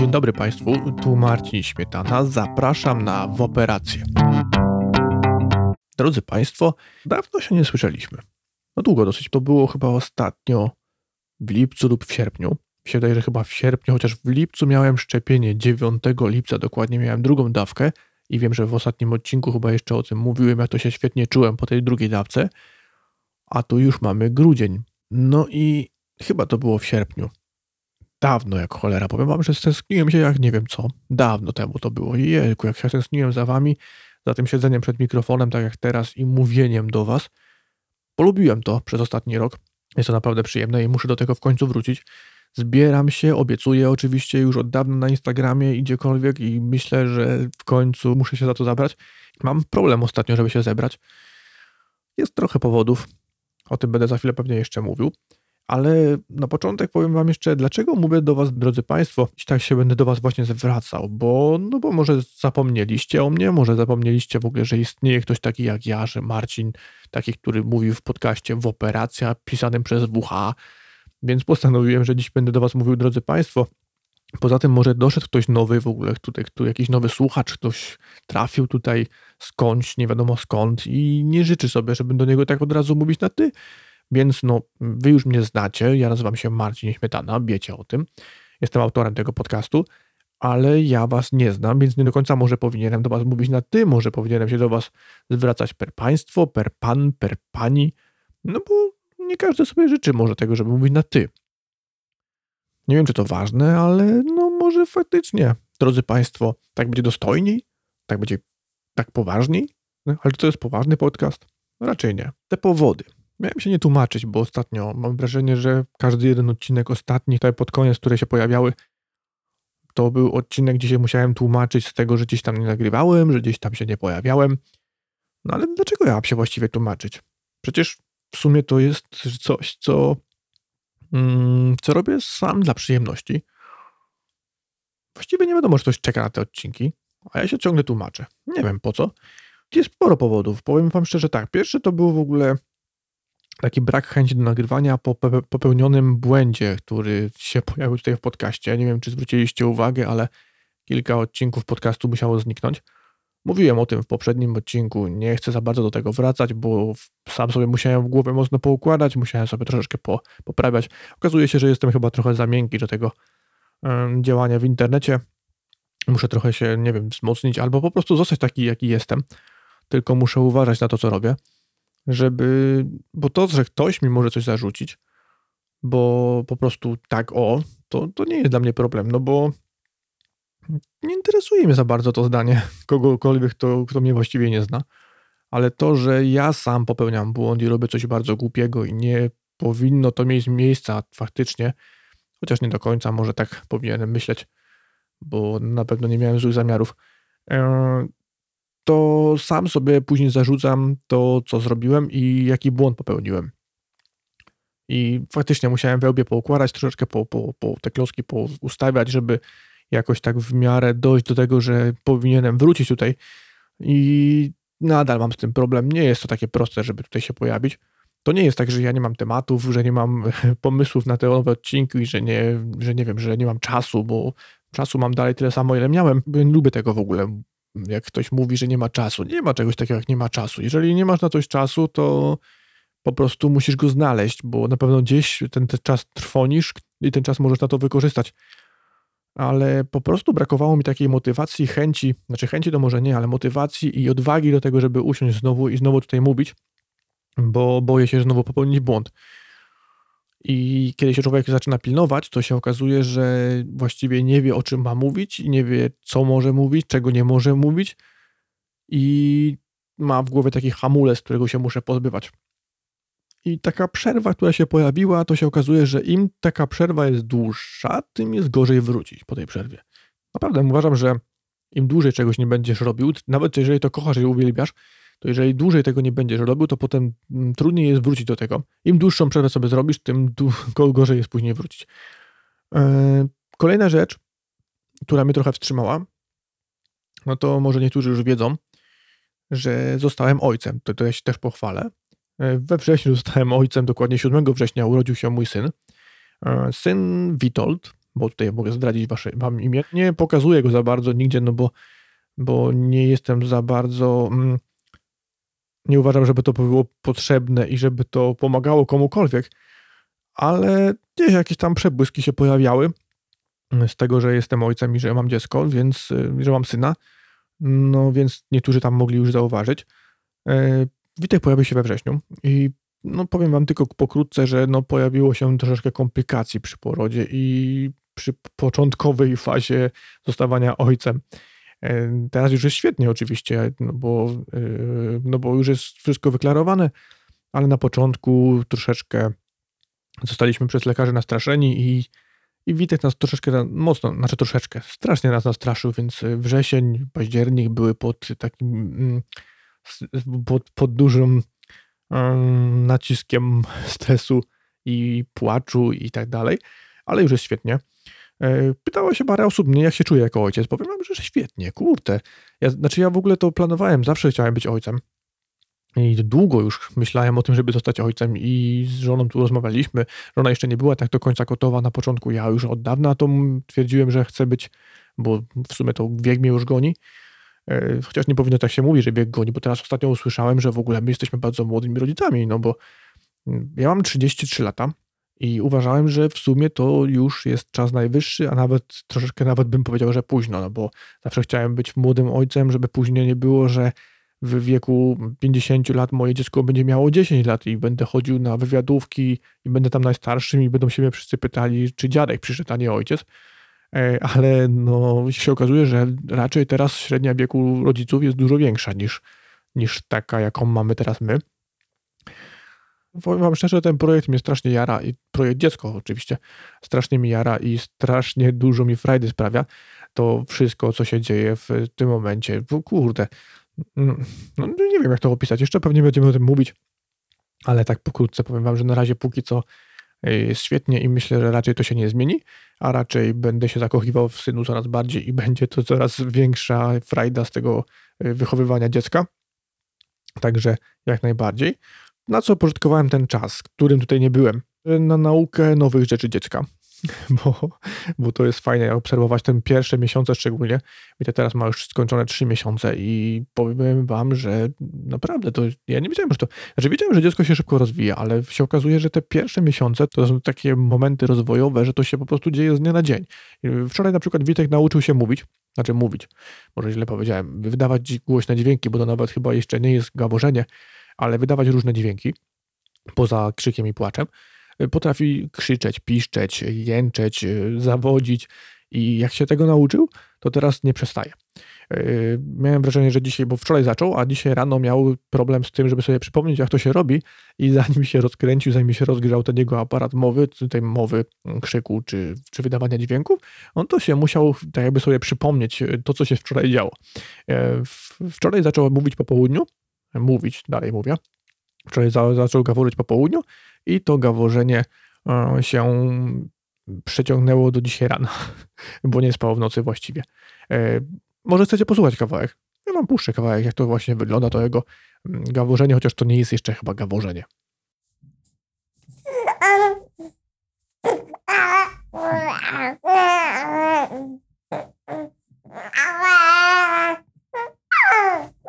Dzień dobry Państwu, tu Marcin Śmietana. Zapraszam na w operację. Drodzy Państwo, dawno się nie słyszeliśmy. No długo dosyć, to było chyba ostatnio w lipcu lub w sierpniu. Mi się wydaje, że chyba w sierpniu, chociaż w lipcu miałem szczepienie, 9 lipca dokładnie miałem drugą dawkę i wiem, że w ostatnim odcinku chyba jeszcze o tym mówiłem, jak to się świetnie czułem po tej drugiej dawce, a tu już mamy grudzień. No i chyba to było w sierpniu. Dawno jak cholera. Powiem wam, że stęskniłem się jak nie wiem co. Dawno temu to było. Jejku, jak się tęskniłem za wami, za tym siedzeniem przed mikrofonem, tak jak teraz i mówieniem do was. Polubiłem to przez ostatni rok. Jest to naprawdę przyjemne i muszę do tego w końcu wrócić. Zbieram się, obiecuję oczywiście już od dawna na Instagramie i gdziekolwiek i myślę, że w końcu muszę się za to zabrać. Mam problem ostatnio, żeby się zebrać. Jest trochę powodów. O tym będę za chwilę pewnie jeszcze mówił. Ale na początek powiem Wam jeszcze, dlaczego mówię do Was, drodzy Państwo, i tak się będę do Was właśnie zwracał, bo, no bo może zapomnieliście o mnie, może zapomnieliście w ogóle, że istnieje ktoś taki jak ja, że Marcin, taki, który mówił w podcaście w operacja pisanym przez WH, więc postanowiłem, że dziś będę do Was mówił, drodzy Państwo. Poza tym może doszedł ktoś nowy w ogóle, tutaj, tu jakiś nowy słuchacz, ktoś trafił tutaj skądś, nie wiadomo skąd i nie życzy sobie, żebym do niego tak od razu mówić na ty, więc no, wy już mnie znacie, ja nazywam się Marcin Śmietana, wiecie o tym. Jestem autorem tego podcastu, ale ja was nie znam, więc nie do końca może powinienem do was mówić na ty, może powinienem się do was zwracać per państwo, per pan, per pani, no bo nie każdy sobie życzy może tego, żeby mówić na ty. Nie wiem, czy to ważne, ale no może faktycznie, drodzy państwo, tak będzie dostojniej, tak będzie tak poważniej, no, ale czy to jest poważny podcast? Raczej nie. Te powody, Miałem się nie tłumaczyć, bo ostatnio mam wrażenie, że każdy jeden odcinek ostatni, tutaj pod koniec, które się pojawiały, to był odcinek, gdzie się musiałem tłumaczyć z tego, że gdzieś tam nie nagrywałem, że gdzieś tam się nie pojawiałem. No ale dlaczego ja mam się właściwie tłumaczyć? Przecież w sumie to jest coś, co, mm, co robię sam dla przyjemności. Właściwie nie wiadomo, że ktoś czeka na te odcinki, a ja się ciągle tłumaczę. Nie wiem po co. Jest sporo powodów. Powiem wam szczerze tak. Pierwszy to był w ogóle taki brak chęci do nagrywania po popełnionym błędzie, który się pojawił tutaj w podcaście. Nie wiem, czy zwróciliście uwagę, ale kilka odcinków podcastu musiało zniknąć. Mówiłem o tym w poprzednim odcinku, nie chcę za bardzo do tego wracać, bo sam sobie musiałem w głowie mocno poukładać, musiałem sobie troszeczkę po, poprawiać. Okazuje się, że jestem chyba trochę za miękki do tego um, działania w internecie. Muszę trochę się, nie wiem, wzmocnić albo po prostu zostać taki, jaki jestem. Tylko muszę uważać na to, co robię żeby, bo to, że ktoś mi może coś zarzucić, bo po prostu tak o, to, to nie jest dla mnie problem, no bo nie interesuje mnie za bardzo to zdanie kogokolwiek, kto, kto mnie właściwie nie zna, ale to, że ja sam popełniam błąd i robię coś bardzo głupiego i nie powinno to mieć miejsca faktycznie, chociaż nie do końca może tak powinienem myśleć, bo na pewno nie miałem złych zamiarów, e, to sam sobie później zarzucam to, co zrobiłem i jaki błąd popełniłem. I faktycznie musiałem wełbie poukładać, troszeczkę po, po, po te klocki poustawiać, żeby jakoś tak w miarę dojść do tego, że powinienem wrócić tutaj. I nadal mam z tym problem. Nie jest to takie proste, żeby tutaj się pojawić. To nie jest tak, że ja nie mam tematów, że nie mam pomysłów na te nowe odcinki i że nie, że nie wiem, że nie mam czasu, bo czasu mam dalej tyle samo, ile miałem. Lubię tego w ogóle jak ktoś mówi, że nie ma czasu. Nie ma czegoś takiego, jak nie ma czasu. Jeżeli nie masz na coś czasu, to po prostu musisz go znaleźć, bo na pewno gdzieś ten, ten czas trwonisz i ten czas możesz na to wykorzystać. Ale po prostu brakowało mi takiej motywacji, chęci, znaczy chęci to może nie, ale motywacji i odwagi do tego, żeby usiąść znowu i znowu tutaj mówić, bo boję się znowu popełnić błąd. I kiedy się człowiek zaczyna pilnować, to się okazuje, że właściwie nie wie, o czym ma mówić, nie wie, co może mówić, czego nie może mówić, i ma w głowie taki hamulec, którego się muszę pozbywać. I taka przerwa, która się pojawiła, to się okazuje, że im taka przerwa jest dłuższa, tym jest gorzej wrócić po tej przerwie. Naprawdę uważam, że im dłużej czegoś nie będziesz robił, nawet jeżeli to kochasz i uwielbiasz, to jeżeli dłużej tego nie będziesz robił, to potem mm, trudniej jest wrócić do tego. Im dłuższą przerwę sobie zrobisz, tym gorzej jest później wrócić. E, kolejna rzecz, która mnie trochę wstrzymała, no to może niektórzy już wiedzą, że zostałem ojcem. To, to ja się też pochwalę. E, we wrześniu zostałem ojcem, dokładnie 7 września urodził się mój syn. E, syn Witold, bo tutaj mogę zdradzić wasze, wam imię. Nie pokazuję go za bardzo nigdzie, no bo, bo nie jestem za bardzo... Mm, nie uważam, żeby to było potrzebne i żeby to pomagało komukolwiek, ale gdzieś jakieś tam przebłyski się pojawiały z tego, że jestem ojcem i że mam dziecko, więc, że mam syna, no więc niektórzy tam mogli już zauważyć. E, Witek pojawił się we wrześniu i no powiem wam tylko pokrótce, że no pojawiło się troszeczkę komplikacji przy porodzie i przy początkowej fazie zostawania ojcem. E, teraz już jest świetnie oczywiście, no bo, e, no bo już jest wszystko wyklarowane, ale na początku troszeczkę zostaliśmy przez lekarzy nastraszeni i, i Witek nas troszeczkę mocno, znaczy troszeczkę, strasznie nas nastraszył, więc wrzesień, październik były pod takim, mm, pod, pod dużym um, naciskiem stresu i płaczu i tak dalej, ale już jest świetnie. E, pytało się parę osób mnie, jak się czuję jako ojciec. Powiem że świetnie, kurde. Ja, znaczy ja w ogóle to planowałem, zawsze chciałem być ojcem. I długo już myślałem o tym, żeby zostać ojcem i z żoną tu rozmawialiśmy. Żona jeszcze nie była tak do końca gotowa na początku. Ja już od dawna to twierdziłem, że chcę być, bo w sumie to wiek mnie już goni. E, chociaż nie powinno tak się mówić, że wiek goni, bo teraz ostatnio usłyszałem, że w ogóle my jesteśmy bardzo młodymi rodzicami, no bo ja mam 33 lata i uważałem, że w sumie to już jest czas najwyższy, a nawet troszeczkę nawet bym powiedział, że późno, no bo zawsze chciałem być młodym ojcem, żeby później nie było, że w wieku 50 lat moje dziecko będzie miało 10 lat i będę chodził na wywiadówki i będę tam najstarszym i będą się mnie wszyscy pytali, czy dziadek przyszedł, a nie ojciec. E, ale no, się okazuje, że raczej teraz średnia wieku rodziców jest dużo większa niż, niż taka, jaką mamy teraz my. Powiem wam szczerze, ten projekt mnie strasznie jara i projekt dziecko oczywiście strasznie mi jara i strasznie dużo mi frajdy sprawia to wszystko, co się dzieje w tym momencie. Kurde, mm, no nie wiem jak to opisać, jeszcze pewnie będziemy o tym mówić, ale tak pokrótce powiem wam, że na razie póki co y, jest świetnie i myślę, że raczej to się nie zmieni, a raczej będę się zakochiwał w synu coraz bardziej i będzie to coraz większa frajda z tego y, wychowywania dziecka. Także jak najbardziej. Na co pożytkowałem ten czas, którym tutaj nie byłem? Na naukę nowych rzeczy dziecka. Bo, bo to jest fajne obserwować te pierwsze miesiące szczególnie. Wiecie, teraz ma już skończone trzy miesiące i powiem wam, że naprawdę to ja nie wiedziałem, że to. Znaczy wiedziałem, że dziecko się szybko rozwija, ale się okazuje, że te pierwsze miesiące to są takie momenty rozwojowe, że to się po prostu dzieje z dnia na dzień. Wczoraj na przykład Witek nauczył się mówić, znaczy mówić, może źle powiedziałem, wydawać głośne dźwięki, bo to nawet chyba jeszcze nie jest gaworzenie, ale wydawać różne dźwięki poza krzykiem i płaczem. Potrafi krzyczeć, piszczeć, jęczeć, zawodzić i jak się tego nauczył, to teraz nie przestaje. Miałem wrażenie, że dzisiaj, bo wczoraj zaczął, a dzisiaj rano miał problem z tym, żeby sobie przypomnieć, jak to się robi i zanim się rozkręcił, zanim się rozgrzał ten jego aparat mowy, tej mowy, krzyku czy, czy wydawania dźwięków, on to się musiał tak jakby sobie przypomnieć to, co się wczoraj działo. Wczoraj zaczął mówić po południu, mówić, dalej mówię. Wczoraj za, zaczął gaworzyć po południu i to gaworzenie e, się przeciągnęło do dzisiaj rana, bo nie spał w nocy właściwie. E, może chcecie posłuchać kawałek? Ja mam puszczę kawałek, jak to właśnie wygląda, to jego mm, gaworzenie, chociaż to nie jest jeszcze chyba gaworzenie.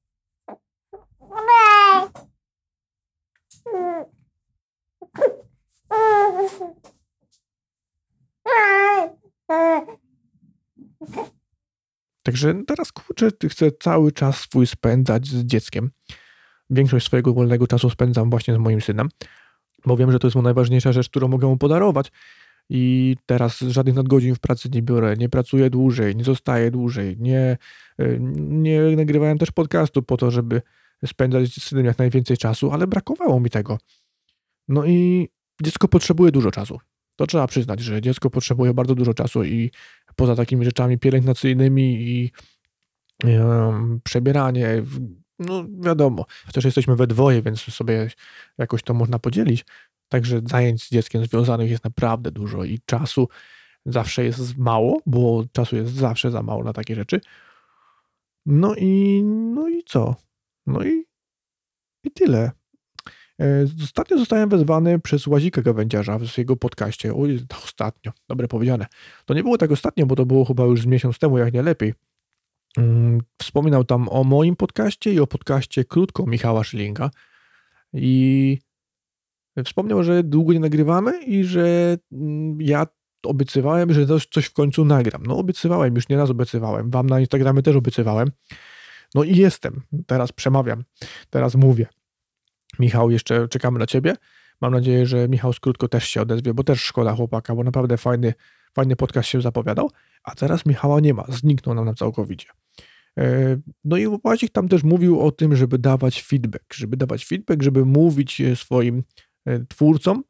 Także teraz kurczę, chcę cały czas swój spędzać z dzieckiem. Większość swojego wolnego czasu spędzam właśnie z moim synem, bo wiem, że to jest mu najważniejsza rzecz, którą mogę mu podarować. I teraz żadnych nadgodzin w pracy nie biorę, nie pracuję dłużej, nie zostaję dłużej, nie, nie nagrywałem też podcastu po to, żeby spędzać z synem jak najwięcej czasu, ale brakowało mi tego. No i dziecko potrzebuje dużo czasu. To trzeba przyznać, że dziecko potrzebuje bardzo dużo czasu i poza takimi rzeczami pielęgnacyjnymi i przebieranie, no wiadomo, chociaż jesteśmy we dwoje, więc sobie jakoś to można podzielić. Także zajęć z dzieckiem związanych jest naprawdę dużo i czasu zawsze jest mało, bo czasu jest zawsze za mało na takie rzeczy. No i, no i co? No i, i tyle. E, ostatnio zostałem wezwany przez Łazika Gawędziarza w jego podcaście. Oj, ostatnio, dobre powiedziane. To nie było tak ostatnio, bo to było chyba już z miesiąc temu, jak nie lepiej. Mm, wspominał tam o moim podcaście i o podcaście krótko Michała Szylinga. I wspomniał, że długo nie nagrywamy i że mm, ja obiecywałem, że coś w końcu nagram. No obiecywałem, już nieraz obiecywałem. Wam na Instagramie też obiecywałem. No i jestem. Teraz przemawiam. Teraz mówię. Michał, jeszcze czekamy na ciebie. Mam nadzieję, że Michał Skrótko też się odezwie, bo też szkoda chłopaka, bo naprawdę fajny, fajny podcast się zapowiadał. A teraz Michała nie ma. Zniknął nam całkowicie. E, no i Łazik tam też mówił o tym, żeby dawać feedback, żeby dawać feedback, żeby mówić swoim e, twórcom,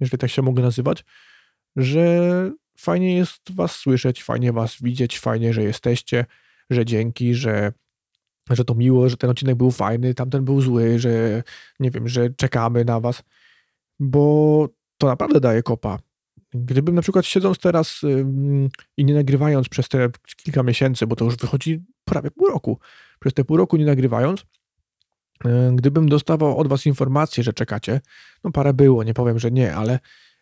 jeżeli tak się mogę nazywać, że fajnie jest was słyszeć, fajnie was widzieć, fajnie, że jesteście, że dzięki, że, że to miło, że ten odcinek był fajny, tamten był zły, że nie wiem, że czekamy na was, bo to naprawdę daje kopa. Gdybym na przykład siedząc teraz i nie nagrywając przez te kilka miesięcy, bo to już wychodzi prawie pół roku, przez te pół roku nie nagrywając, y, gdybym dostawał od was informację, że czekacie, no parę było, nie powiem, że nie, ale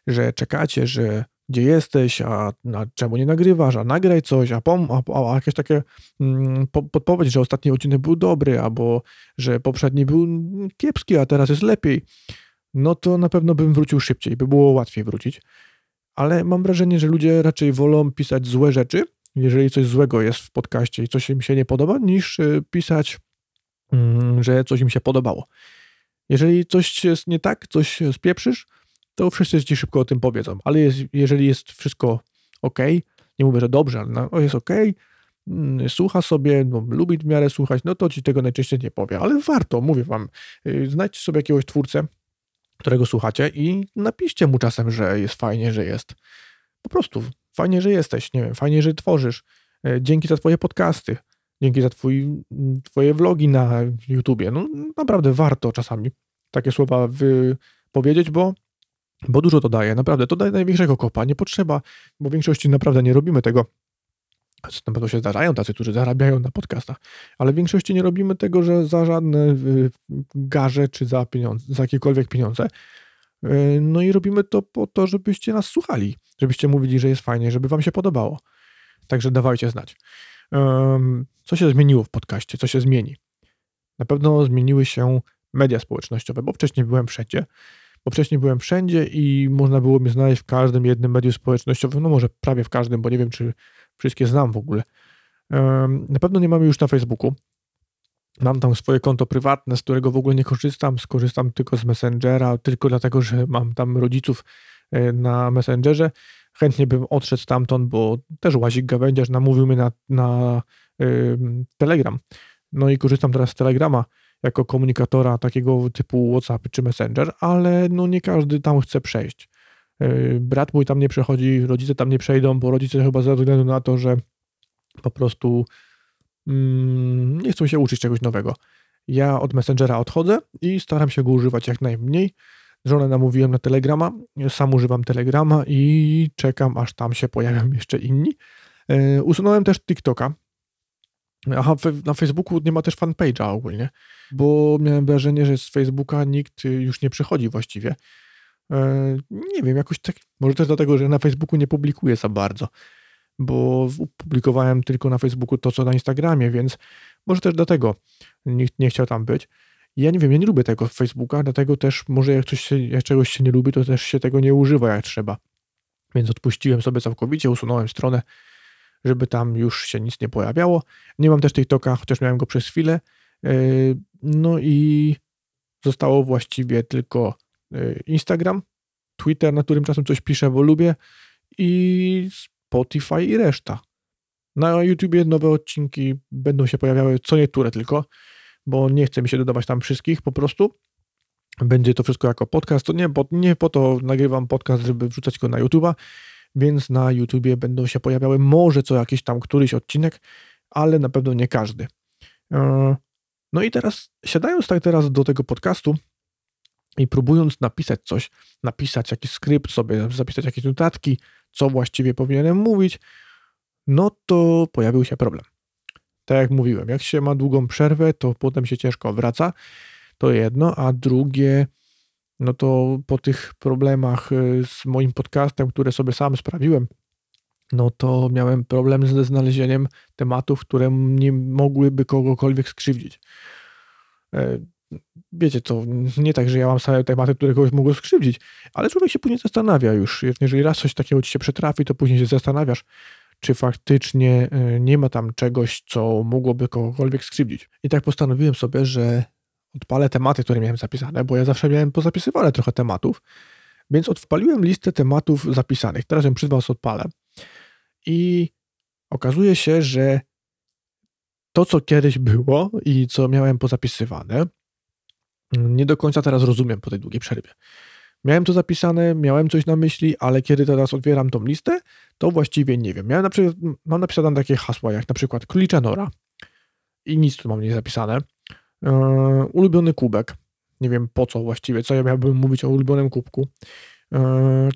że czekacie, że gdzie jesteś, a, a czemu nie nagrywasz, a nagraj coś, a, pom, a, a jakieś takie mm, po, podpowiedź, że ostatni odcinek był dobry, albo że poprzedni był kiepski, a teraz jest lepiej, no to na pewno bym wrócił szybciej, by było łatwiej wrócić. Ale mam wrażenie, że ludzie raczej wolą pisać złe rzeczy, jeżeli coś złego jest w podcaście i coś im się nie podoba, niż y, pisać, mm, że coś im się podobało. Jeżeli coś jest nie tak, coś spieprzysz, to wszyscy ci szybko o tym powiedzą. Ale jest, jeżeli jest wszystko ok, nie mówię, że dobrze, ale no, jest ok, mm, słucha sobie, no, lubi w miarę słuchać, no to ci tego najczęściej nie powie. Ale warto, mówię wam, y, znajdźcie sobie jakiegoś twórcę, którego słuchacie i napiszcie mu czasem, że jest fajnie, że jest. Po prostu fajnie, że jesteś, nie wiem, fajnie, że tworzysz. E, dzięki za twoje podcasty, dzięki za twój, twoje vlogi na YouTubie. No naprawdę warto czasami takie słowa wypowiedzieć, bo bo dużo to daje, naprawdę, to daje największego kopa, nie potrzeba, bo w większości naprawdę nie robimy tego, na pewno się zdarzają tacy, którzy zarabiają na podcastach, ale w większości nie robimy tego, że za żadne y, garze czy za pieniądze, za jakiekolwiek pieniądze. Y, no i robimy to po to, żebyście nas słuchali, żebyście mówili, że jest fajnie, żeby wam się podobało. Także dawajcie znać. Co się zmieniło w podcaście? Co się zmieni? Na pewno zmieniły się media społecznościowe, bo wcześniej byłem wszędzie bo wcześniej byłem wszędzie i można było mnie znaleźć w każdym jednym medium społecznościowym, no może prawie w każdym, bo nie wiem, czy wszystkie znam w ogóle. Na pewno nie mamy już na Facebooku. Mam tam swoje konto prywatne, z którego w ogóle nie korzystam. Skorzystam tylko z Messengera, tylko dlatego, że mam tam rodziców e, na Messengerze. Chętnie bym odszedł stamtąd, bo też łazik gawędziarz namówił mnie na, na Telegram. No i korzystam teraz z Telegrama jako komunikatora takiego typu WhatsApp czy Messenger, ale no nie każdy tam chce przejść. E, brat mój tam nie przechodzi, rodzice tam nie przejdą, bo rodzice chyba ze względu na to, że po prostu mm, nie chcą się uczyć czegoś nowego. Ja od Messengera odchodzę i staram się go używać jak najmniej. Żonę namówiłem na Telegrama, sam używam Telegrama i czekam, aż tam się pojawią jeszcze inni. E, usunąłem też TikToka, Aha, na Facebooku nie ma też fanpage'a ogólnie, bo miałem wrażenie, że z Facebooka nikt już nie przychodzi właściwie. E, nie wiem, jakoś tak, może też dlatego, że na Facebooku nie publikuję za bardzo, bo publikowałem tylko na Facebooku to, co na Instagramie, więc może też dlatego nikt nie chciał tam być. Ja nie wiem, ja nie lubię tego Facebooka, dlatego też może jak, coś się, jak czegoś się nie lubi, to też się tego nie używa jak trzeba. Więc odpuściłem sobie całkowicie, usunąłem stronę, żeby tam już się nic nie pojawiało. Nie mam też TikToka, chociaż miałem go przez chwilę. E, no i zostało właściwie tylko e, Instagram, Twitter, na którym czasem coś piszę, bo lubię i Spotify i reszta. Na YouTubie nowe odcinki będą się pojawiały co niektóre tylko, bo nie chcę mi się dodawać tam wszystkich po prostu. Będzie to wszystko jako podcast. To nie, bo nie po to nagrywam podcast, żeby wrzucać go na YouTube'a, więc na YouTubie będą się pojawiały może co jakiś tam któryś odcinek, ale na pewno nie każdy. E, No i teraz, siadając tak teraz do tego podcastu i próbując napisać coś, napisać jakiś skrypt sobie, zapisać jakieś notatki, co właściwie powinienem mówić, no to pojawił się problem. Tak jak mówiłem, jak się ma długą przerwę, to potem się ciężko wraca. To jedno, a drugie, no to po tych problemach y, z moim podcastem, które sobie sam sprawiłem, no to miałem problem ze znalezieniem tematów, które nie mogłyby kogokolwiek skrzywdzić. E, wiecie, to nie tak, że ja mam same tematy, które kogoś mogą skrzywdzić, ale człowiek się później zastanawia już. Jeżeli raz coś takiego ci się przetrafi, to później się zastanawiasz, czy faktycznie e, nie ma tam czegoś, co mogłoby kogokolwiek skrzywdzić. I tak postanowiłem sobie, że odpalę tematy, które miałem zapisane, bo ja zawsze miałem pozapisywane trochę tematów, więc odpaliłem listę tematów zapisanych. Teraz ją przed Was odpalę. I okazuje się, że to, co kiedyś było i co miałem pozapisywane, nie do końca teraz rozumiem po tej długiej przerwie. Miałem to zapisane, miałem coś na myśli, ale kiedy teraz otwieram tą listę, to właściwie nie wiem. Miałem na przykład, mam napisane takie hasła, jak na przykład królicza nora i nic tu mam nie zapisane. Yy, ulubiony kubek. Nie wiem po co właściwie, co ja miałbym mówić o ulubionym kubku. Yy,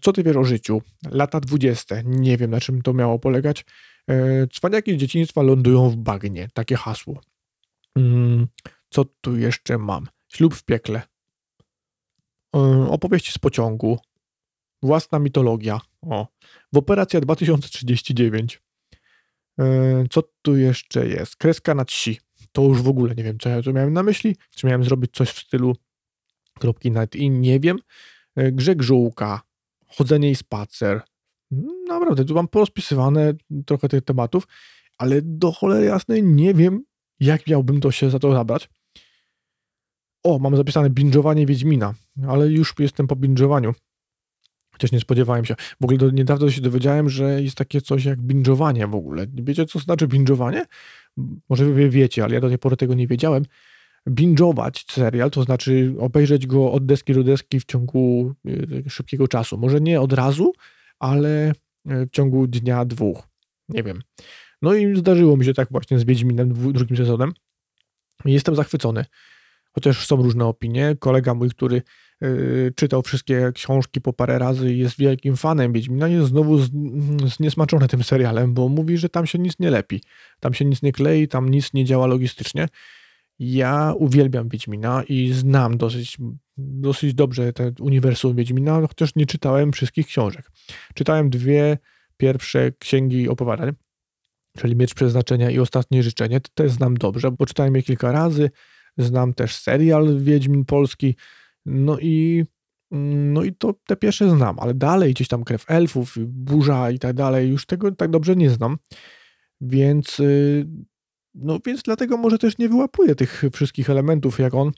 co ty wiesz o życiu? Lata dwudzieste. Nie wiem, na czym to miało polegać. Yy, cwaniaki z dzieciństwa lądują w bagnie. Takie hasło. Yy, co tu jeszcze mam? Ślub w piekle. Opowieści z pociągu. Własna mitologia. O. W Operacja 2039. Co tu jeszcze jest? Kreska na si. To już w ogóle nie wiem, co ja tu miałem na myśli. Czy miałem zrobić coś w stylu kropki nad i nie wiem. Grzeg żółka. Chodzenie i spacer. Naprawdę, tu mam porozpisywane trochę tych tematów, ale do cholery jasnej nie wiem, jak miałbym to się za to zabrać. O, mam zapisane binge'owanie Wiedźmina, ale już jestem po binge'owaniu. Chociaż nie spodziewałem się. W ogóle do, niedawno się dowiedziałem, że jest takie coś jak binge'owanie w ogóle. Wiecie, co znaczy binge'owanie? Może wy wiecie, ale ja do tej pory tego nie wiedziałem. Binge'ować serial, to znaczy obejrzeć go od deski do deski w ciągu e, szybkiego czasu. Może nie od razu, ale e, w ciągu dnia, dwóch. Nie wiem. No i zdarzyło mi się tak właśnie z Wiedźminem drugim sezonem. Jestem zachwycony chociaż są różne opinie. Kolega mój, który czytał wszystkie książki po parę razy i jest wielkim fanem Wiedźmina, jest znowu z, zniesmaczony tym serialem, bo mówi, że tam się nic nie lepi, tam się nic nie klei, tam nic nie działa logistycznie. Ja uwielbiam Wiedźmina i znam dosyć, dosyć dobrze te uniwersum Wiedźmina, chociaż nie czytałem wszystkich książek. Czytałem dwie pierwsze księgi opowiadań, czyli Miecz Przeznaczenia i Ostatnie Życzenie. Te znam dobrze, bo czytałem je kilka razy, znam też serial Wiedźmin Polski, no i no i to te pierwsze znam, ale dalej gdzieś tam krew elfów, burza i tak dalej, już tego tak dobrze nie znam. Więc y, no więc dlatego może też nie wyłapuję tych wszystkich elementów jak on,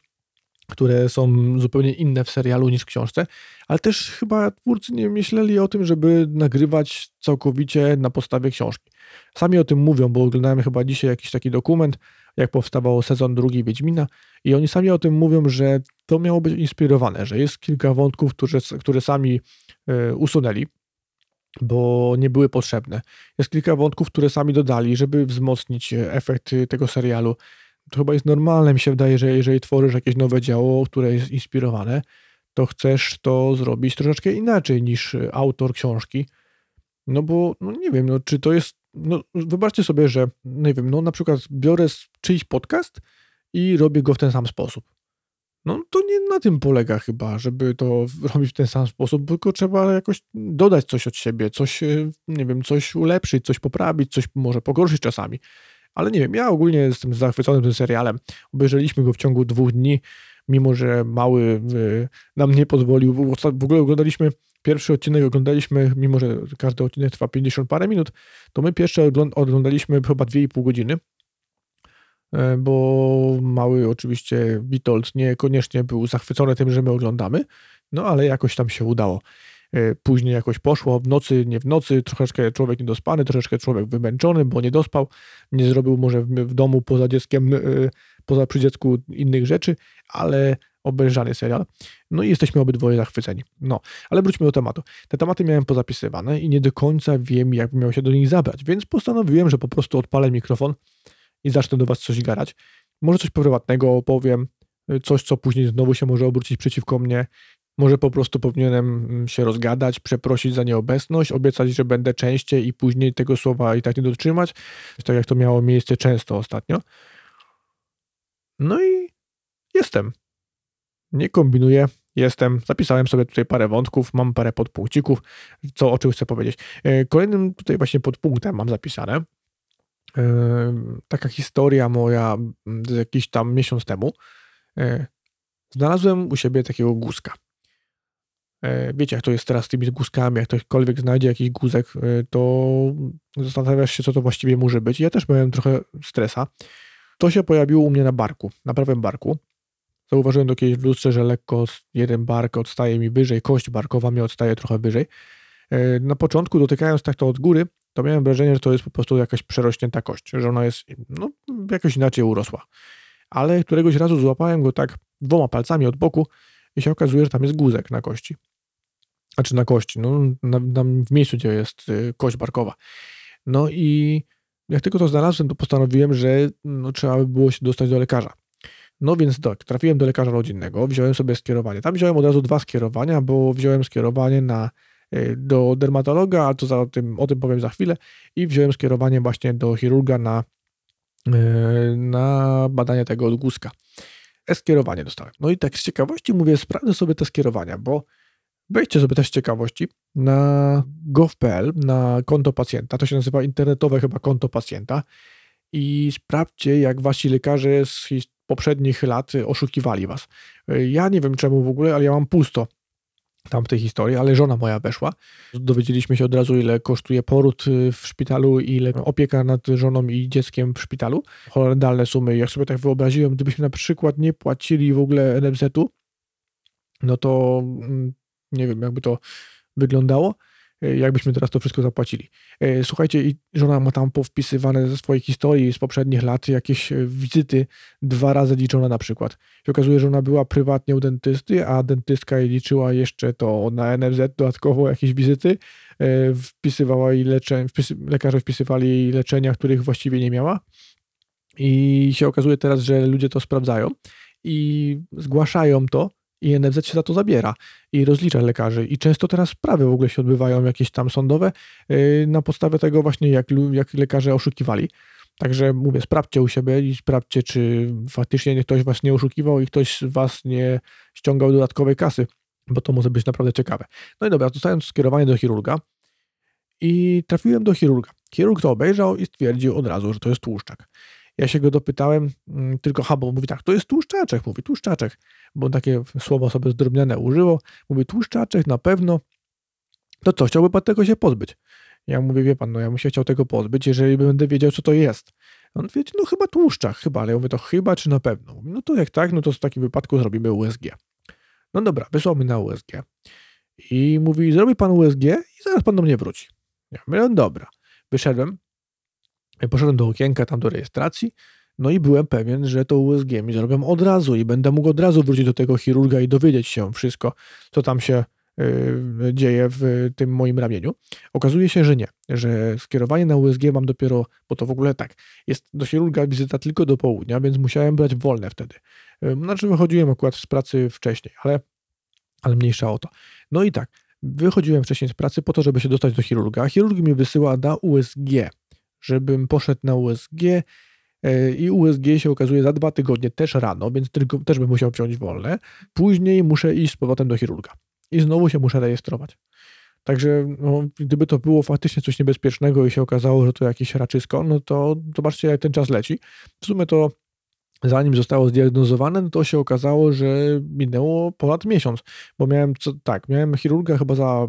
które są zupełnie inne w serialu niż w książce, ale też chyba twórcy nie myśleli o tym, żeby nagrywać całkowicie na podstawie książki. Sami o tym mówią, bo oglądałem chyba dzisiaj jakiś taki dokument, jak powstawał sezon drugi Wiedźmina i oni sami o tym mówią, że to miało być inspirowane, że jest kilka wątków, które, które sami e, usunęli, bo nie były potrzebne. Jest kilka wątków, które sami dodali, żeby wzmocnić efekt tego serialu. To chyba jest normalne, mi się wydaje, że jeżeli tworzysz jakieś nowe dzieło, które jest inspirowane, to chcesz to zrobić troszeczkę inaczej niż autor książki. No bo, no nie wiem, no, czy to jest no, wybaczcie sobie, że nie wiem, no na przykład biorę czyjś podcast i robię go w ten sam sposób. No to nie na tym polega chyba, żeby to robić w ten sam sposób, tylko trzeba jakoś dodać coś od siebie, coś, e, nie wiem, coś ulepszyć, coś poprawić, coś może pogorszyć czasami. Ale nie wiem, ja ogólnie jestem zachwycony tym serialem. Obejrzeliśmy go w ciągu dwóch dni, mimo że mały e, nam nie pozwolił. W ogóle oglądaliśmy pierwszy odcinek oglądaliśmy, mimo że każdy odcinek trwa 50 parę minut, to my pierwsze oglądaliśmy chyba 2,5 godziny, bo mały oczywiście Witold niekoniecznie był zachwycony tym, że my oglądamy, no ale jakoś tam się udało. E, później jakoś poszło, w nocy, nie w nocy, troszeczkę człowiek niedospany, troszeczkę człowiek wymęczony, bo nie dospał, nie zrobił może w domu poza dzieckiem, e, poza przy dziecku innych rzeczy, ale obejrzany serial. No i jesteśmy obydwoje zachwyceni. No, ale wróćmy do tematu. Te tematy miałem pozapisywane i nie do końca wiem, jak miał się do nich zabrać, więc postanowiłem, że po prostu odpalę mikrofon i zacznę do Was coś garać. może coś prywatnego opowiem, coś, co później znowu się może obrócić przeciwko mnie. Może po prostu powinienem mm, się rozgadać, przeprosić za nieobecność, obiecać, że będę częściej i później tego słowa i tak nie dotrzymać, tak jak to miało miejsce często ostatnio. No i jestem. Nie kombinuję, jestem. Zapisałem sobie tutaj parę wątków, mam parę podpunkcików, co o czym chcę powiedzieć. E, kolejnym tutaj właśnie podpunktem mam zapisane taka historia moja jakiś tam miesiąc temu. E, znalazłem u siebie takiego guzka. Wiecie, jak to jest teraz z tymi guzkami, jak ktokolwiek znajdzie jakiś guzek, to zastanawiasz się, co to właściwie może być. Ja też miałem trochę stresa. To się pojawiło u mnie na barku, na prawym barku. Zauważyłem to kiedyś w lustrze, że lekko jeden bark odstaje mi wyżej, kość barkowa mi odstaje trochę wyżej. E, na początku, dotykając tak to od góry, to miałem wrażenie, że to jest po prostu jakaś przerośnięta kość, że ona jest no, jakoś inaczej urosła. Ale któregoś razu złapałem go tak dwoma palcami od boku i się okazuje, że tam jest guzek na kości. Znaczy na kości, no, na, na, w miejscu, gdzie jest y, kość barkowa. No i jak tylko to znalazłem, to postanowiłem, że no, trzeba by było się dostać do lekarza. No więc tak, trafiłem do lekarza rodzinnego, wziąłem sobie skierowanie. Tam wziąłem od razu dwa skierowania, bo wziąłem skierowanie na, do dermatologa, a to za tym, o tym powiem za chwilę, i wziąłem skierowanie właśnie do chirurga na, e, na badanie tego odgłuska. E-skierowanie dostałem. No i tak z ciekawości mówię, sprawdzę sobie te skierowania, bo wejdźcie sobie też z ciekawości na gov.pl, na konto pacjenta, to się nazywa internetowe chyba konto pacjenta i sprawdźcie, jak wasi lekarze z poprzednich lat oszukiwali was. Ja nie wiem czemu w ogóle, ale ja mam pusto tam w tej historii, ale żona moja weszła. Dowiedzieliśmy się od razu, ile kosztuje poród y, w szpitalu, ile opieka nad żoną i dzieckiem w szpitalu. Horrendalne sumy. Jak sobie tak wyobraziłem, gdybyśmy na przykład nie płacili w ogóle NFZ-u, no to mm, nie wiem, jakby to wyglądało. E, jakbyśmy teraz to wszystko zapłacili. E, słuchajcie, i żona ma tam powpisywane ze swojej historii z poprzednich lat jakieś e, wizyty dwa razy liczone na przykład. I okazuje, że ona była prywatnie u dentysty, a dentystka jej liczyła jeszcze to na NFZ dodatkowo jakieś wizyty, wpisywała jej leczenie, wpisy, lekarze wpisywali jej leczenia, których właściwie nie miała. I się okazuje teraz, że ludzie to sprawdzają i zgłaszają to i NFZ się za to zabiera i rozlicza lekarzy. I często teraz sprawy w ogóle się odbywają jakieś tam sądowe yy, na podstawie tego właśnie, jak, jak lekarze oszukiwali. Także mówię, sprawdźcie u siebie i sprawdźcie, czy faktycznie ktoś was nie oszukiwał i ktoś was nie ściągał dodatkowej kasy, bo to może być naprawdę ciekawe. No i dobra, dostałem skierowanie do chirurga i trafiłem do chirurga. Chirurg to obejrzał i stwierdził od razu, że to jest tłuszczak. Ja się go dopytałem, mm, tylko bo mówi tak, to jest tłuszczaczek, mówi tłuszczaczek, bo takie słowo sobie zdrobnione użyło. Mówi tłuszczaczek na pewno, to co, chciałby pan tego się pozbyć? Ja mówię, wie pan, no ja bym się chciał tego pozbyć, jeżeli będę wiedział, co to jest. On mówi, no chyba tłuszczak, chyba, ale ja mówię, to chyba czy na pewno? Mówi, no to jak tak, no to w takim wypadku zrobimy USG. No dobra, wysłał na USG. I mówi, zrobi pan USG i zaraz pan do mnie wróci. Ja mówię, no dobra. Wyszedłem, Poszedłem do okienka, tam do rejestracji, no i byłem pewien, że to USG mi zrobią od razu i będę mógł od razu wrócić do tego chirurga i dowiedzieć się wszystko, co tam się y, dzieje w tym moim ramieniu. Okazuje się, że nie, że skierowanie na USG mam dopiero, bo to w ogóle tak, jest do chirurga wizyta tylko do południa, więc musiałem brać wolne wtedy. Znaczy wychodziłem akurat z pracy wcześniej, ale, ale mniejsza o to. No i tak, wychodziłem wcześniej z pracy po to, żeby się dostać do chirurga. Chirurg mi wysyła na USG żebym poszedł na USG e, i USG się okazuje za dwa tygodnie też rano, więc tylko, też bym musiał wziąć wolne. Później muszę iść z powrotem do chirurga i znowu się muszę rejestrować. Także no, gdyby to było faktycznie coś niebezpiecznego i się okazało, że to jakieś raczysko, no to zobaczcie jak ten czas leci. W sumie to zanim zostało zdiagnozowane, no to się okazało, że minęło ponad miesiąc, bo miałem, co, tak, miałem chirurga chyba za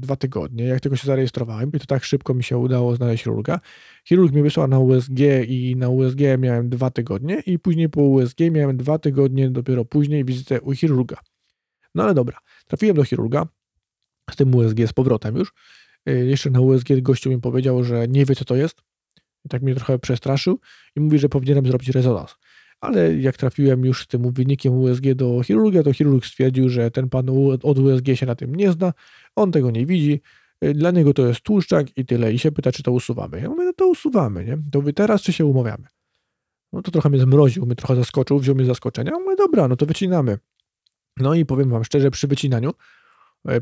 dwa tygodnie, jak tylko się zarejestrowałem i to tak szybko mi się udało znaleźć chirurga. Chirurg mnie wysłał na USG i na USG miałem dwa tygodnie i później po USG miałem dwa tygodnie dopiero później wizytę u chirurga. No ale dobra, trafiłem do chirurga z tym USG z powrotem już. Y, jeszcze na USG gościu mi powiedział, że nie wie co to jest. Tak mnie trochę przestraszył i mówi, że powinienem zrobić rezonans ale jak trafiłem już z tym wynikiem USG do chirurga, to chirurg stwierdził, że ten pan od USG się na tym nie zna, on tego nie widzi, y, dla niego to jest tłuszczak i tyle. I się pyta, czy to usuwamy. Ja mówię, no to usuwamy, nie? To wy teraz, czy się umawiamy? No to trochę mnie zmroził, mnie trochę zaskoczył, wziął mnie zaskoczenia. Mówię, dobra, no to wycinamy. No i powiem wam szczerze, przy wycinaniu,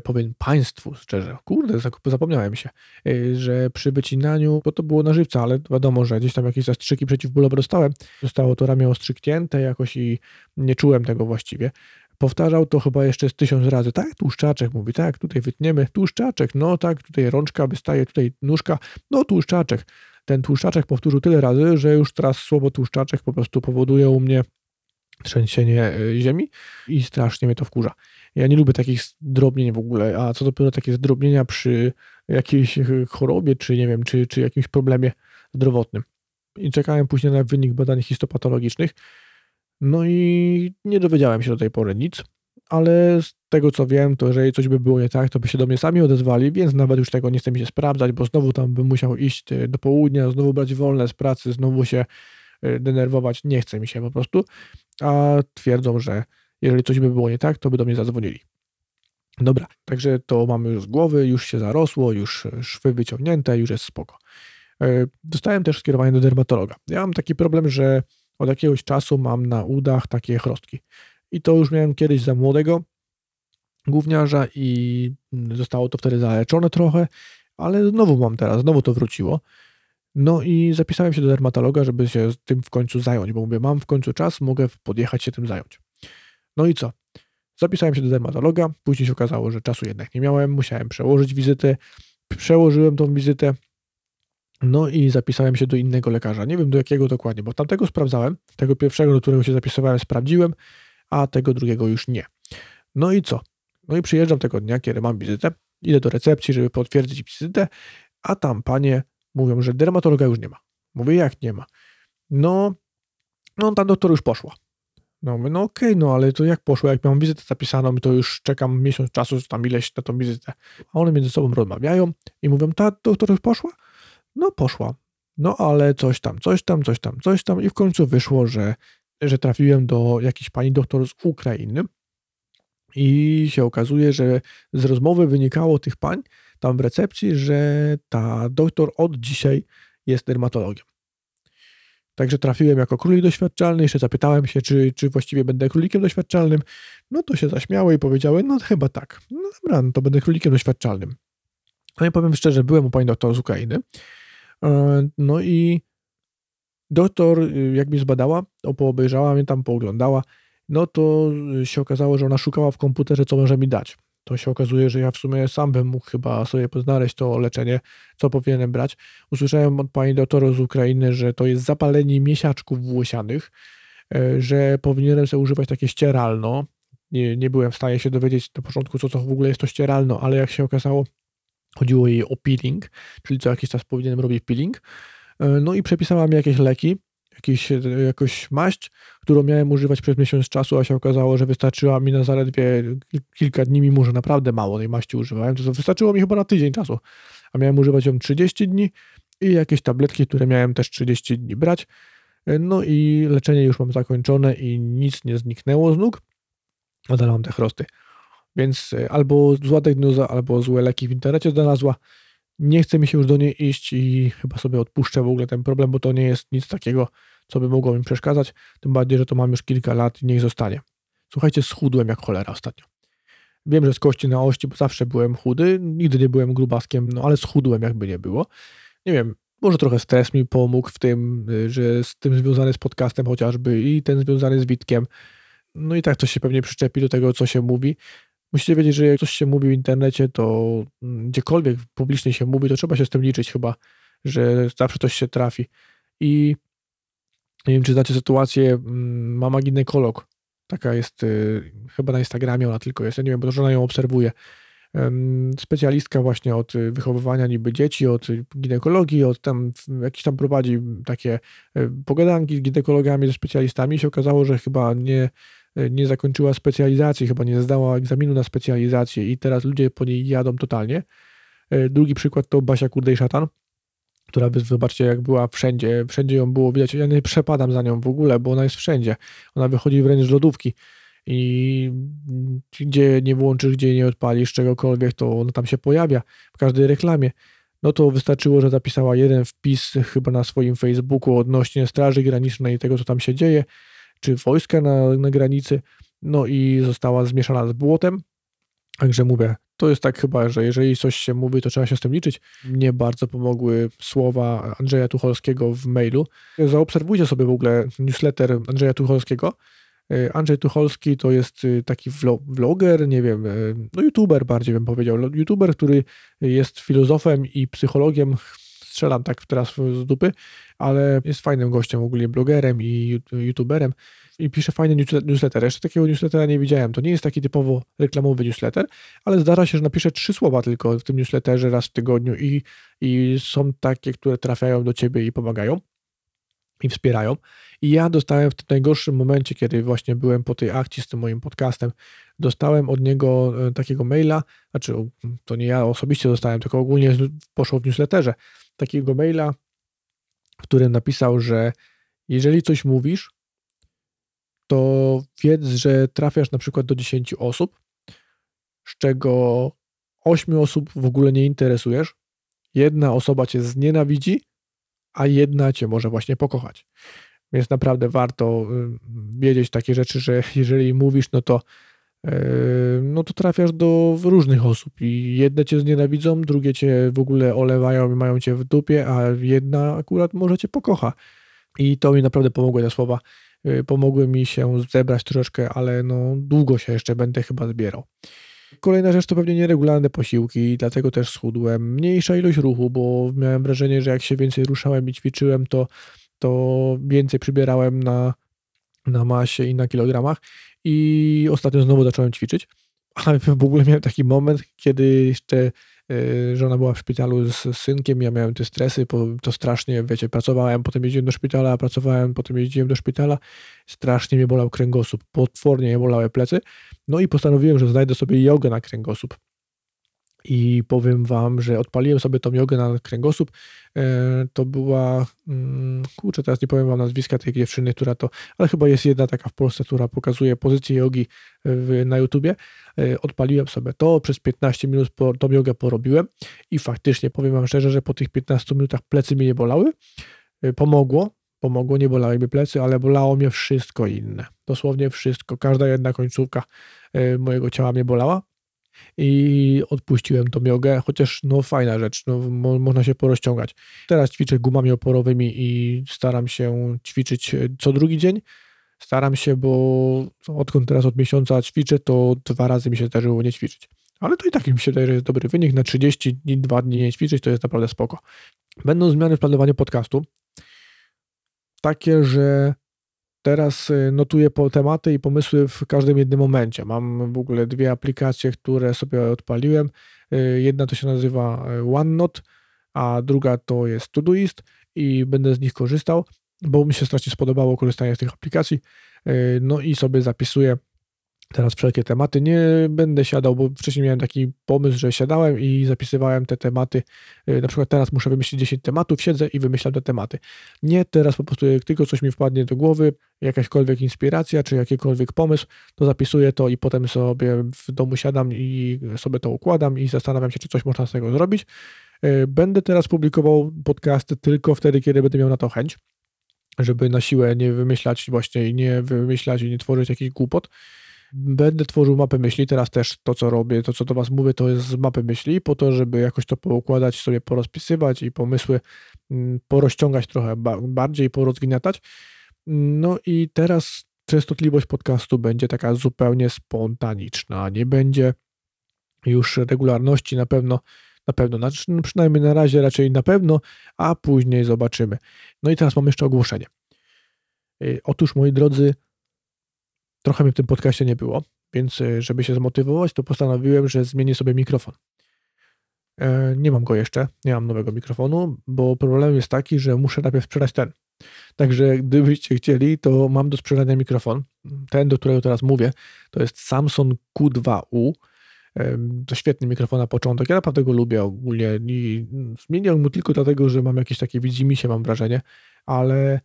powiem państwu szczerze, kurde, zapomniałem się, e, że przy wycinaniu, bo to było na żywca, ale wiadomo, że gdzieś tam jakieś zastrzyki przeciwbólowe dostałem, zostało to ramię ostrzyknięte jakoś i nie czułem tego właściwie. Powtarzał to chyba jeszcze z tysiąc razy. Tak, tłuszczaczek, mówi, tak, tutaj wytniemy, tłuszczaczek, no tak, tutaj rączka wystaje, tutaj nóżka, no tłuszczaczek. Ten tłuszczaczek powtórzył tyle razy, że już teraz słowo tłuszczaczek po prostu powoduje u mnie trzęsienie e, ziemi i strasznie mnie to wkurza. Ja nie lubię takich zdrobnień w ogóle, a co dopiero takie zdrobnienia przy jakiejś e, chorobie, czy nie wiem, czy, czy jakimś problemie zdrowotnym. I czekałem później na wynik badań histopatologicznych, no i nie dowiedziałem się do tej pory nic, ale z tego co wiem, to jeżeli coś by było nie tak, to by się do mnie sami odezwali, więc nawet już tego nie chcę mi się sprawdzać, bo znowu tam bym musiał iść e, do południa, znowu brać wolne z pracy, znowu się e, denerwować. Nie chce mi się po prostu, a twierdzą, że jeżeli coś by było nie tak, to by do mnie zadzwonili. Dobra, także to mamy już z głowy, już się zarosło, już szwy wyciągnięte, już jest spoko. E, dostałem też skierowanie do dermatologa. Ja mam taki problem, że od jakiegoś czasu mam na udach takie chrostki. I to już miałem kiedyś za młodego gówniarza i zostało to wtedy zaleczone trochę, ale znowu mam teraz, znowu to wróciło. No i zapisałem się do dermatologa, żeby się tym w końcu zająć, bo mówię, mam w końcu czas, mogę podjechać się tym zająć. No i co? Zapisałem się do dermatologa, później się okazało, że czasu jednak nie miałem, musiałem przełożyć wizytę. Przełożyłem tą wizytę, no i zapisałem się do innego lekarza. Nie wiem do jakiego dokładnie, bo tamtego sprawdzałem. Tego pierwszego, do którego się zapisywałem, sprawdziłem, a tego drugiego już nie. No i co? No i przyjeżdżam tego dnia, kiedy mam wizytę. Idę do recepcji, żeby potwierdzić wizytę, a tam panie mówią, że dermatologa już nie ma. Mówię, jak nie ma? No, no tam doktor już poszła. No mówię, no okej, okay, no ale to jak poszło? Jak mam wizytę zapisaną, to już czekam miesiąc czasu, tam ileś na tą wizytę. A one między sobą rozmawiają i mówią, ta doktor już poszła? No poszła. No ale coś tam, coś tam, coś tam, coś tam i w końcu wyszło, że, że trafiłem do jakiejś pani doktor z Ukrainy i się okazuje, że z rozmowy wynikało tych pań tam w recepcji, że ta doktor od dzisiaj jest dermatologiem. Także trafiłem jako królik doświadczalny, jeszcze zapytałem się, czy, czy właściwie będę królikiem doświadczalnym. No to się zaśmiały i powiedziały, no chyba tak. No dobra, no to będę królikiem doświadczalnym. No i powiem szczerze, byłem u pani doktor z Ukrainy E, no i doktor, y, jak mi zbadała, poobejrzała mnie tam, pooglądała, no to się okazało, że ona szukała w komputerze, co może mi dać. To się okazuje, że ja w sumie sam bym mógł chyba sobie poznaleźć to leczenie, co powinienem brać. Usłyszałem od pani doktora z Ukrainy, że to jest zapalenie miesiaczków włosianych, e, że powinienem sobie używać takie ścieralno. Nie, nie byłem w stanie się dowiedzieć na początku, co to w ogóle jest to ścieralno, ale jak się okazało, Chodziło jej o peeling, czyli co jakiś czas powinienem robić peeling. E, no i przepisała mi jakieś leki, jakieś, e, jakąś maść, którą miałem używać przez miesiąc czasu, a się okazało, że wystarczyła mi na zaledwie kilka dni, mimo że naprawdę mało tej maści używałem, to wystarczyło mi chyba na tydzień czasu, a miałem używać ją 30 dni i jakieś tabletki, które miałem też 30 dni brać. E, no i leczenie już mam zakończone i nic nie zniknęło z nóg. Nadal mam te chrosty. Więc e, albo zła diagnoza, albo złe leki w internecie znalazła. Nie chce mi się już do niej iść i chyba sobie odpuszczę w ogóle ten problem, bo to nie jest nic takiego, co by mogło mi przeszkadzać. Tym bardziej, że to mam już kilka lat i niech zostanie. Słuchajcie, schudłem jak cholera ostatnio. Wiem, że z kości na ości, zawsze byłem chudy, nigdy nie byłem grubaskiem, no ale schudłem jakby nie było. Nie wiem, może trochę stres mi pomógł w tym, y, że z tym związany z podcastem chociażby i ten związany z Witkiem. No i tak to się pewnie przyczepi do tego, co się mówi. Musicie wiedzieć, że jak coś się mówi w internecie, to mm, gdziekolwiek publicznie się mówi, to trzeba się z tym liczyć chyba, że zawsze coś się trafi. I nie wiem, czy znacie sytuację, mm, mama ginekolog, taka jest y, chyba na Instagramie ona tylko jest, ja nie wiem, bo żona ją obserwuje. Specjalistka właśnie od wychowywania niby dzieci, od ginekologii, od tam, jakieś tam prowadzi takie y, pogadanki z ginekologami, ze specjalistami. I się okazało, że chyba nie nie zakończyła specjalizacji, chyba nie zdała egzaminu na specjalizację i teraz ludzie po niej jadą totalnie. E, drugi przykład to Basia Kurdej Która zobaczcie jak była wszędzie, wszędzie ją było widać, ja nie przepadam za nią w ogóle, bo ona jest wszędzie, ona wychodzi wręcz z lodówki i gdzie nie włączysz, gdzie nie odpalisz czegokolwiek, to ona tam się pojawia w każdej reklamie. no to wystarczyło, że zapisała jeden wpis chyba na swoim Facebooku odnośnie Straży Granicznej i tego, co tam się dzieje, czy wojska na, na granicy, no i została zmieszana z błotem. Także mówię, to jest tak chyba, że jeżeli coś się mówi, to trzeba się z tym liczyć. Mnie bardzo pomogły słowa Andrzeja Tucholskiego w mailu. Zaobserwujcie sobie w ogóle newsletter Andrzeja Tucholskiego. E, Andrzej Tucholski to jest y, taki vloger, nie wiem, e, no youtuber bardziej bym powiedział. Youtuber, który jest filozofem i psychologiem, strzelam tak teraz z dupy, ale jest fajnym gościem ogólnie, blogerem i youtuberem i pisze fajne newsletter. Jeszcze takiego newslettera nie widziałem. To nie jest taki typowo reklamowy newsletter, ale zdarza się, że napisze trzy słowa tylko w tym newsletterze raz w tygodniu i, i są takie, które trafiają do ciebie i pomagają i wspierają. I ja dostałem w tym najgorszym momencie, kiedy właśnie byłem po tej akcji z tym moim podcastem, dostałem od niego e, takiego maila, znaczy to nie ja osobiście dostałem, tylko ogólnie poszło w newsletterze, takiego maila, w którym napisał, że jeżeli coś mówisz, to wiedz, że trafiasz na przykład do 10 osób, z czego 8 osób w ogóle nie interesujesz, jedna osoba cię znienawidzi, a jedna cię może właśnie pokochać. Więc naprawdę warto y, wiedzieć takie rzeczy, że jeżeli mówisz, no to y, no to trafiasz do różnych osób i jedne cię znienawidzą, drugie cię w ogóle olewają i mają cię w dupie, a jedna akurat może cię pokocha. I to mi naprawdę pomogły te słowa. Y, pomogły mi się zebrać troszeczkę, ale no długo się jeszcze będę chyba zbierał. Kolejna rzecz to pewnie nieregularne posiłki, dlatego też schudłem. Mniejsza ilość ruchu, bo miałem wrażenie, że jak się więcej ruszałem i ćwiczyłem, to, to więcej przybierałem na, na masie i na kilogramach. I ostatnio znowu zacząłem ćwiczyć. Ale w ogóle miałem taki moment, kiedy jeszcze żona była w szpitalu z synkiem, ja miałem te stresy, to strasznie, wiecie, pracowałem, potem jeździłem do szpitala, pracowałem, potem jeździłem do szpitala, strasznie mnie bolał kręgosłup, potwornie mnie bolały plecy, no i postanowiłem, że znajdę sobie jogę na kręgosłup. I powiem wam, że odpaliłem sobie tą jogę na kręgosłup. E, to była, mm, kurczę, teraz nie powiem wam nazwiska tej dziewczyny, która to, ale chyba jest jedna taka w Polsce, która pokazuje pozycję jogi w, na YouTubie. E, odpaliłem sobie to, przez 15 minut po, tą jogę porobiłem i faktycznie powiem wam szczerze, że po tych 15 minutach plecy mnie nie bolały. E, pomogło, pomogło, nie bolały mnie plecy, ale bolało mnie wszystko inne. Dosłownie wszystko. Każda jedna końcówka mojego ciała mnie bolała i odpuściłem tą jogę, chociaż no fajna rzecz, no, mo, można się porozciągać. Teraz ćwiczę gumami oporowymi i staram się ćwiczyć e, co drugi dzień. Staram się, bo odkąd teraz od miesiąca ćwiczę, to dwa razy mi się zdarzyło nie ćwiczyć. Ale to i tak mi się wydaje, że jest dobry wynik. Na 30 dni, dwa dni nie ćwiczyć, to jest naprawdę spoko. Będą zmiany w planowaniu podcastu. Takie, że Teraz y, notuję po tematy i pomysły w każdym jednym momencie. Mam w ogóle dwie aplikacje, które sobie odpaliłem. Y, jedna to się nazywa y, OneNote, a druga to jest Todoist i będę z nich korzystał, bo mi się strasznie spodobało korzystanie z tych aplikacji. No i sobie zapisuję teraz wszelkie tematy. Nie będę siadał, bo wcześniej miałem taki pomysł, że siadałem i zapisywałem te tematy. Y, na przykład teraz muszę wymyślić 10 tematów, siedzę i wymyślam te tematy. Nie, teraz po prostu jak tylko coś mi wpadnie do głowy, jakaśkolwiek inspiracja czy jakikolwiek pomysł, to zapisuję to i potem sobie w domu siadam i sobie to układam i zastanawiam się, czy coś można z tego zrobić. Y, będę teraz publikował podcasty tylko wtedy, kiedy będę miał na to chęć, żeby na siłę nie wymyślać właśnie i nie wymyślać i nie tworzyć jakichś głupot będę tworzył mapę myśli. Teraz też to, co robię, to, co do Was mówię, to jest z mapy myśli, po to, żeby jakoś to poukładać, sobie porozpisywać i pomysły mm, porozciągać trochę bardziej, porozgniatać. No i teraz częstotliwość podcastu będzie taka zupełnie spontaniczna. Nie będzie już regularności na pewno, na pewno, znaczy, no przynajmniej na razie raczej na pewno, a później zobaczymy. No i teraz mam jeszcze ogłoszenie. Y, otóż, moi drodzy, Trochę mnie w tym podcaście nie było, więc e, żeby się zmotywować, to postanowiłem, że zmienię sobie mikrofon. E, nie mam go jeszcze, nie mam nowego mikrofonu, bo problem jest taki, że muszę najpierw sprzedać ten. Także gdybyście chcieli, to mam do sprzedania mikrofon. Ten, do którego teraz mówię, to jest Samsung Q2U. E, to świetny mikrofon na początek. Ja naprawdę go lubię ogólnie i zmieniam mu tylko dlatego, że mam jakieś takie widzimisię, mam wrażenie, ale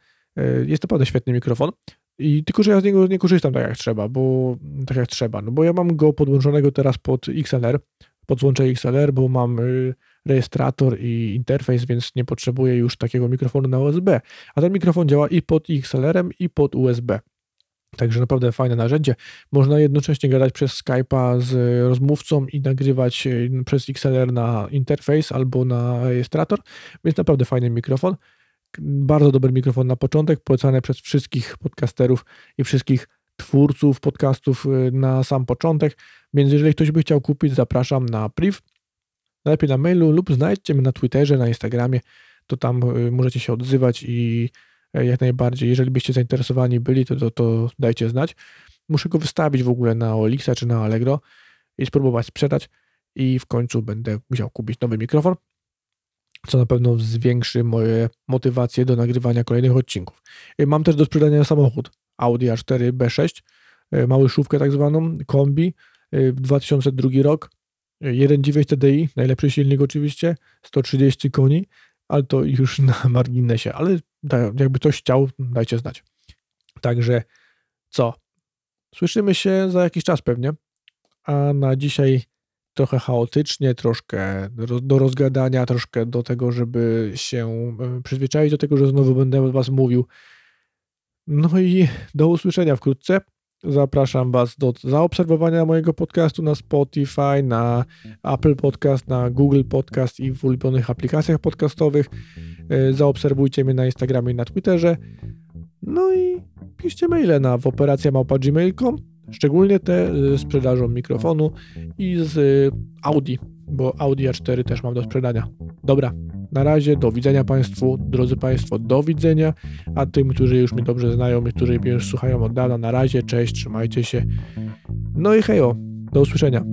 jest naprawdę świetny mikrofon. I tylko, że ja z niego nie korzystam tak jak trzeba, bo tak jak trzeba, no bo ja mam go podłączonego teraz pod XLR, pod złącze XLR, bo mam y, rejestrator i interfejs, więc nie potrzebuję już takiego mikrofonu na USB. A ten mikrofon działa i pod XLR-em, i pod USB. Także naprawdę fajne narzędzie. Można jednocześnie gadać przez Skype'a z rozmówcą i nagrywać e, przez XLR na interfejs albo na rejestrator, więc naprawdę fajny mikrofon. Bardzo dobry mikrofon na początek, polecany przez wszystkich podcasterów i wszystkich twórców podcastów e, na sam początek. Więc jeżeli ktoś by chciał kupić, zapraszam na priv, najlepiej na mailu lub znajdźcie mnie na Twitterze, na Instagramie, to tam e, możecie się odzywać i E, jak najbardziej. Jeżeli byście zainteresowani byli, to, to, to dajcie znać. Muszę go wystawić w ogóle na Olixa czy na Allegro i spróbować sprzedać i w końcu będę musiał kupić nowy mikrofon, co na pewno zwiększy moje motywacje do nagrywania kolejnych odcinków. E, mam też do sprzedania samochód Audi A4 B6, e, małyczówkę tak zwaną, kombi, 2002 rok, 1.9 TDI, najlepszy silnik oczywiście, 130 koni, ale to już na marginesie, ale jakby ktoś chciał, dajcie znać. Także co? Słyszymy się za jakiś czas pewnie, a na dzisiaj trochę chaotycznie, troszkę do rozgadania, troszkę do tego, żeby się e, przyzwyczaić do tego, że znowu będę Was mówił. No i do usłyszenia wkrótce. Zapraszam Was do zaobserwowania mojego podcastu na Spotify, na Apple Podcast, na Google Podcast i w ulubionych aplikacjach podcastowych. E, zaobserwujcie mnie na Instagramie i na Twitterze. No i piszcie maile na w operacjamałpa.gmail.com, szczególnie te z sprzedażą mikrofonu i z Audi, bo Audi A4 też mam do sprzedania. Dobra, na razie, do widzenia Państwu, drodzy Państwo, do widzenia, a tym, którzy już mnie dobrze znają i którzy mnie już słuchają od dawna, na razie, cześć, trzymajcie się, no i hejo, do usłyszenia.